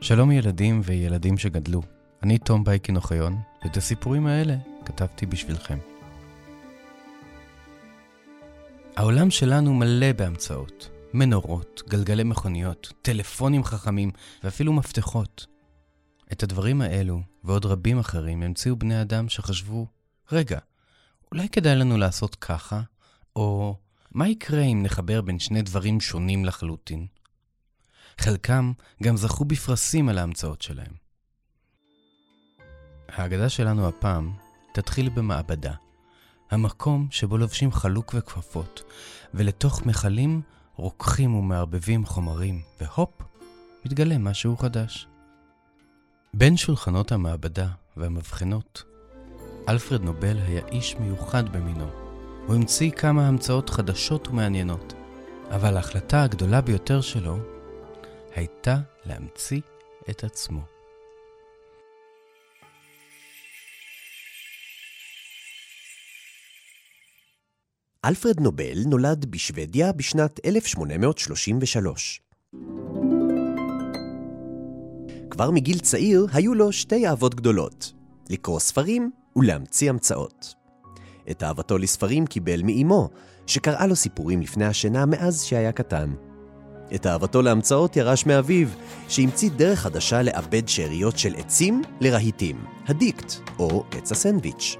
שלום ילדים וילדים שגדלו. אני תום בייקין אוחיון, ואת הסיפורים האלה כתבתי בשבילכם. העולם שלנו מלא בהמצאות. מנורות, גלגלי מכוניות, טלפונים חכמים ואפילו מפתחות. את הדברים האלו ועוד רבים אחרים המציאו בני אדם שחשבו, רגע, אולי כדאי לנו לעשות ככה? או מה יקרה אם נחבר בין שני דברים שונים לחלוטין? חלקם גם זכו בפרסים על ההמצאות שלהם. ההגדה שלנו הפעם תתחיל במעבדה, המקום שבו לובשים חלוק וכפפות, ולתוך מכלים רוקחים ומערבבים חומרים, והופ, מתגלה משהו חדש. בין שולחנות המעבדה והמבחנות, אלפרד נובל היה איש מיוחד במינו. הוא המציא כמה המצאות חדשות ומעניינות, אבל ההחלטה הגדולה ביותר שלו הייתה להמציא את עצמו. אלפרד נובל נולד בשוודיה בשנת 1833. כבר מגיל צעיר היו לו שתי אהבות גדולות, לקרוא ספרים ולהמציא המצאות. את אהבתו לספרים קיבל מאימו, שקראה לו סיפורים לפני השינה מאז שהיה קטן. את אהבתו להמצאות ירש מאביו, שהמציא דרך חדשה לעבד שאריות של עצים לרהיטים, הדיקט, או עץ הסנדוויץ'.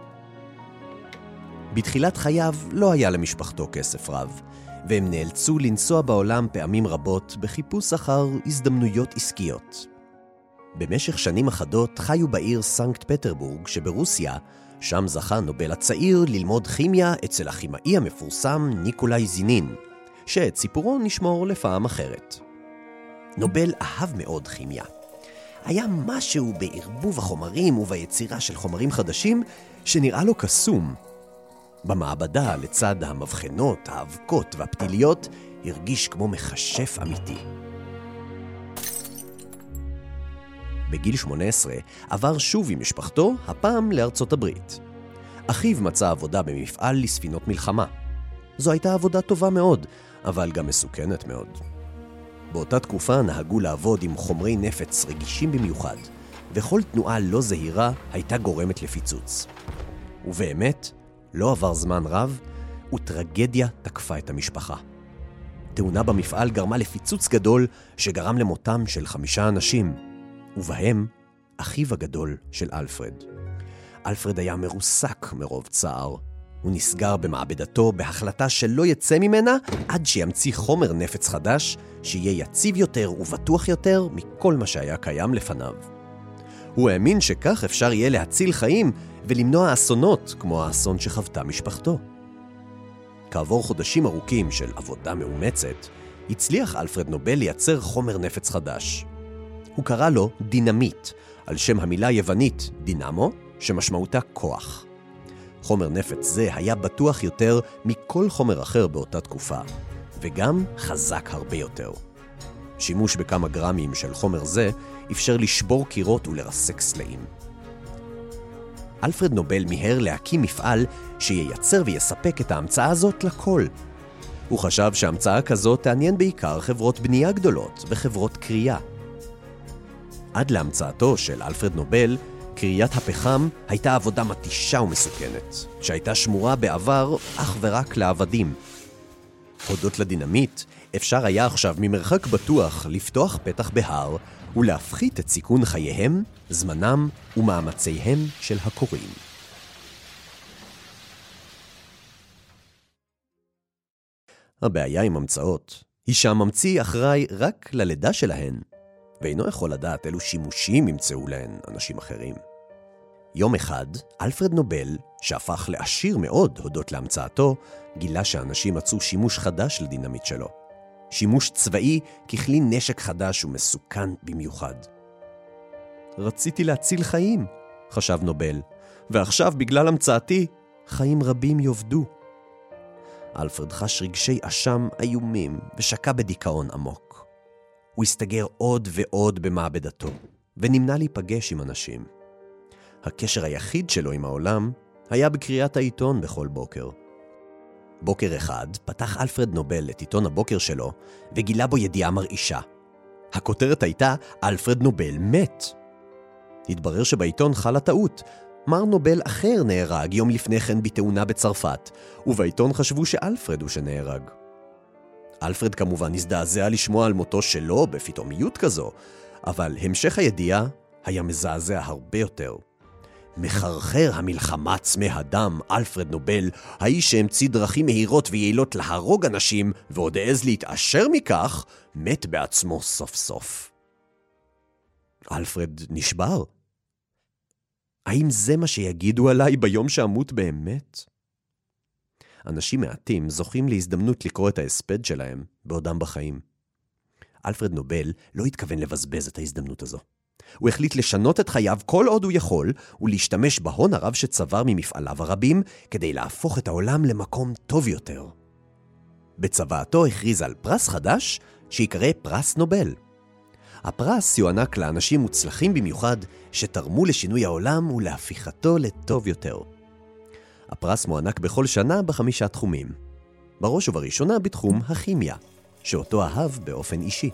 בתחילת חייו לא היה למשפחתו כסף רב, והם נאלצו לנסוע בעולם פעמים רבות בחיפוש אחר הזדמנויות עסקיות. במשך שנים אחדות חיו בעיר סנקט פטרבורג שברוסיה, שם זכה נובל הצעיר ללמוד כימיה אצל הכימאי המפורסם ניקולאי זינין, שאת סיפורו נשמור לפעם אחרת. נובל אהב מאוד כימיה. היה משהו בערבוב החומרים וביצירה של חומרים חדשים שנראה לו קסום. במעבדה, לצד המבחנות, האבקות והפתיליות, הרגיש כמו מכשף אמיתי. בגיל 18 עבר שוב עם משפחתו, הפעם לארצות הברית. אחיו מצא עבודה במפעל לספינות מלחמה. זו הייתה עבודה טובה מאוד, אבל גם מסוכנת מאוד. באותה תקופה נהגו לעבוד עם חומרי נפץ רגישים במיוחד, וכל תנועה לא זהירה הייתה גורמת לפיצוץ. ובאמת, לא עבר זמן רב, וטרגדיה תקפה את המשפחה. תאונה במפעל גרמה לפיצוץ גדול שגרם למותם של חמישה אנשים, ובהם אחיו הגדול של אלפרד. אלפרד היה מרוסק מרוב צער. הוא נסגר במעבדתו בהחלטה שלא יצא ממנה עד שימציא חומר נפץ חדש, שיהיה יציב יותר ובטוח יותר מכל מה שהיה קיים לפניו. הוא האמין שכך אפשר יהיה להציל חיים ולמנוע אסונות כמו האסון שחוותה משפחתו. כעבור חודשים ארוכים של עבודה מאומצת, הצליח אלפרד נובל לייצר חומר נפץ חדש. הוא קרא לו דינמיט, על שם המילה היוונית דינמו, שמשמעותה כוח. חומר נפץ זה היה בטוח יותר מכל חומר אחר באותה תקופה, וגם חזק הרבה יותר. שימוש בכמה גרמים של חומר זה אפשר לשבור קירות ולרסק סלעים. אלפרד נובל מיהר להקים מפעל שייצר ויספק את ההמצאה הזאת לכל. הוא חשב שהמצאה כזאת תעניין בעיקר חברות בנייה גדולות וחברות קריאה. עד להמצאתו של אלפרד נובל, קריית הפחם הייתה עבודה מתישה ומסוכנת, שהייתה שמורה בעבר אך ורק לעבדים. הודות לדינמיט, אפשר היה עכשיו ממרחק בטוח לפתוח פתח בהר ולהפחית את סיכון חייהם, זמנם ומאמציהם של הקוראים. הבעיה עם המצאות היא שהממציא אחראי רק ללידה שלהן, ואינו יכול לדעת אילו שימושים ימצאו להן אנשים אחרים. יום אחד, אלפרד נובל, שהפך לעשיר מאוד הודות להמצאתו, גילה שאנשים מצאו שימוש חדש לדינמיט שלו. שימוש צבאי ככלי נשק חדש ומסוכן במיוחד. רציתי להציל חיים, חשב נובל, ועכשיו, בגלל המצאתי, חיים רבים יאבדו. אלפרד חש רגשי אשם איומים ושקע בדיכאון עמוק. הוא הסתגר עוד ועוד במעבדתו, ונמנע להיפגש עם אנשים. הקשר היחיד שלו עם העולם היה בקריאת העיתון בכל בוקר. בוקר אחד פתח אלפרד נובל את עיתון הבוקר שלו וגילה בו ידיעה מרעישה. הכותרת הייתה אלפרד נובל מת. התברר שבעיתון חלה טעות. מר נובל אחר נהרג יום לפני כן בתאונה בצרפת, ובעיתון חשבו שאלפרד הוא שנהרג. אלפרד כמובן הזדעזע לשמוע על מותו שלו בפתאומיות כזו, אבל המשך הידיעה היה מזעזע הרבה יותר. מחרחר המלחמה צמא הדם, אלפרד נובל, האיש שהמציא דרכים מהירות ויעילות להרוג אנשים, ועוד העז להתעשר מכך, מת בעצמו סוף סוף. אלפרד נשבר. האם זה מה שיגידו עליי ביום שאמות באמת? אנשים מעטים זוכים להזדמנות לקרוא את ההספד שלהם בעודם בחיים. אלפרד נובל לא התכוון לבזבז את ההזדמנות הזו. הוא החליט לשנות את חייו כל עוד הוא יכול, ולהשתמש בהון הרב שצבר ממפעליו הרבים, כדי להפוך את העולם למקום טוב יותר. בצוואתו הכריז על פרס חדש, שיקרא פרס נובל. הפרס יוענק לאנשים מוצלחים במיוחד, שתרמו לשינוי העולם ולהפיכתו לטוב יותר. הפרס מוענק בכל שנה בחמישה תחומים. בראש ובראשונה בתחום הכימיה, שאותו אהב באופן אישי.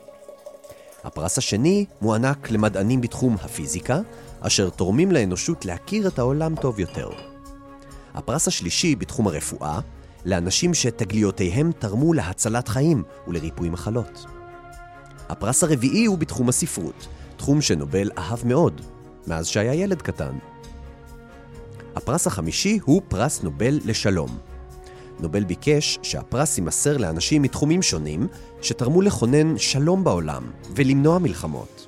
הפרס השני מוענק למדענים בתחום הפיזיקה, אשר תורמים לאנושות להכיר את העולם טוב יותר. הפרס השלישי בתחום הרפואה, לאנשים שתגליותיהם תרמו להצלת חיים ולריפוי מחלות. הפרס הרביעי הוא בתחום הספרות, תחום שנובל אהב מאוד, מאז שהיה ילד קטן. הפרס החמישי הוא פרס נובל לשלום. נובל ביקש שהפרס יימסר לאנשים מתחומים שונים שתרמו לכונן שלום בעולם ולמנוע מלחמות.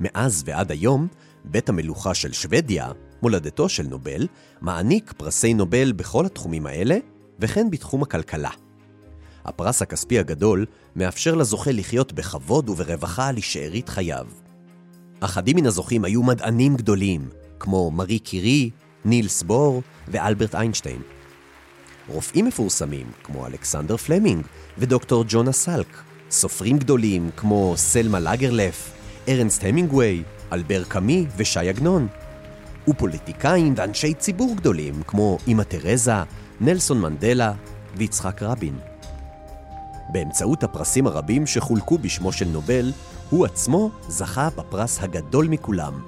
מאז ועד היום, בית המלוכה של שוודיה, מולדתו של נובל, מעניק פרסי נובל בכל התחומים האלה, וכן בתחום הכלכלה. הפרס הכספי הגדול מאפשר לזוכה לחיות בכבוד וברווחה לשארית חייו. אחדים מן הזוכים היו מדענים גדולים, כמו מארי קירי, נילס בור ואלברט איינשטיין. רופאים מפורסמים כמו אלכסנדר פלמינג ודוקטור ג'ונה סלק, סופרים גדולים כמו סלמה לגרלף, ארנסט המינגווי, אלבר קאמי ושי עגנון, ופוליטיקאים ואנשי ציבור גדולים כמו אמא תרזה, נלסון מנדלה ויצחק רבין. באמצעות הפרסים הרבים שחולקו בשמו של נובל, הוא עצמו זכה בפרס הגדול מכולם.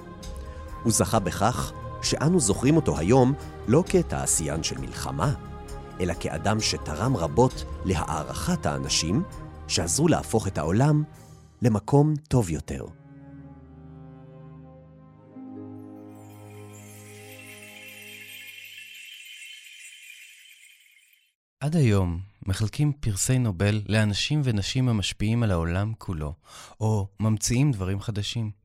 הוא זכה בכך שאנו זוכרים אותו היום לא כתעשיין של מלחמה, אלא כאדם שתרם רבות להערכת האנשים, שעזרו להפוך את העולם למקום טוב יותר. עד היום מחלקים פרסי נובל לאנשים ונשים המשפיעים על העולם כולו, או ממציאים דברים חדשים.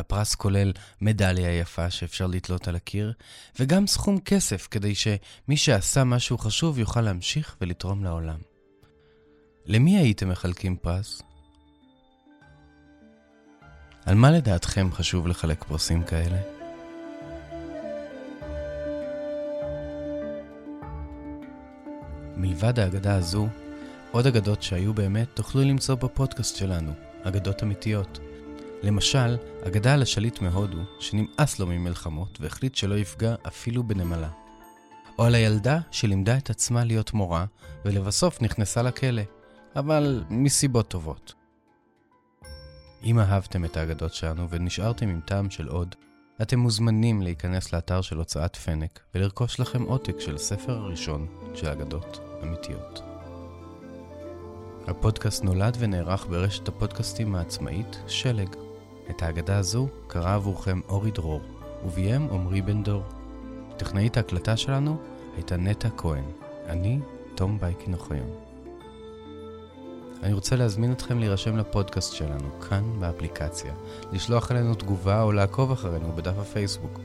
הפרס כולל מדליה יפה שאפשר לתלות על הקיר, וגם סכום כסף כדי שמי שעשה משהו חשוב יוכל להמשיך ולתרום לעולם. למי הייתם מחלקים פרס? על מה לדעתכם חשוב לחלק פרסים כאלה? מלבד האגדה הזו, עוד אגדות שהיו באמת תוכלו למצוא בפודקאסט שלנו, אגדות אמיתיות. למשל, אגדה על השליט מהודו, שנמאס לו ממלחמות והחליט שלא יפגע אפילו בנמלה. או על הילדה שלימדה את עצמה להיות מורה, ולבסוף נכנסה לכלא, אבל מסיבות טובות. אם אהבתם את האגדות שלנו ונשארתם עם טעם של עוד, אתם מוזמנים להיכנס לאתר של הוצאת פנק ולרכוש לכם עותק של הספר הראשון של אגדות אמיתיות. הפודקאסט נולד ונערך ברשת הפודקאסטים העצמאית שלג. את האגדה הזו קרא עבורכם אורי דרור, וביים עמרי בן דור. טכנאית ההקלטה שלנו הייתה נטע כהן. אני, תום בייקין אוחיון. אני רוצה להזמין אתכם להירשם לפודקאסט שלנו, כאן באפליקציה, לשלוח אלינו תגובה או לעקוב אחרינו בדף הפייסבוק.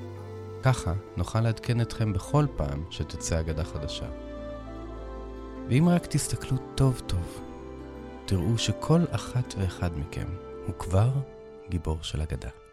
ככה נוכל לעדכן אתכם בכל פעם שתצא אגדה חדשה. ואם רק תסתכלו טוב טוב, תראו שכל אחת ואחד מכם הוא כבר גיבור של אגדה.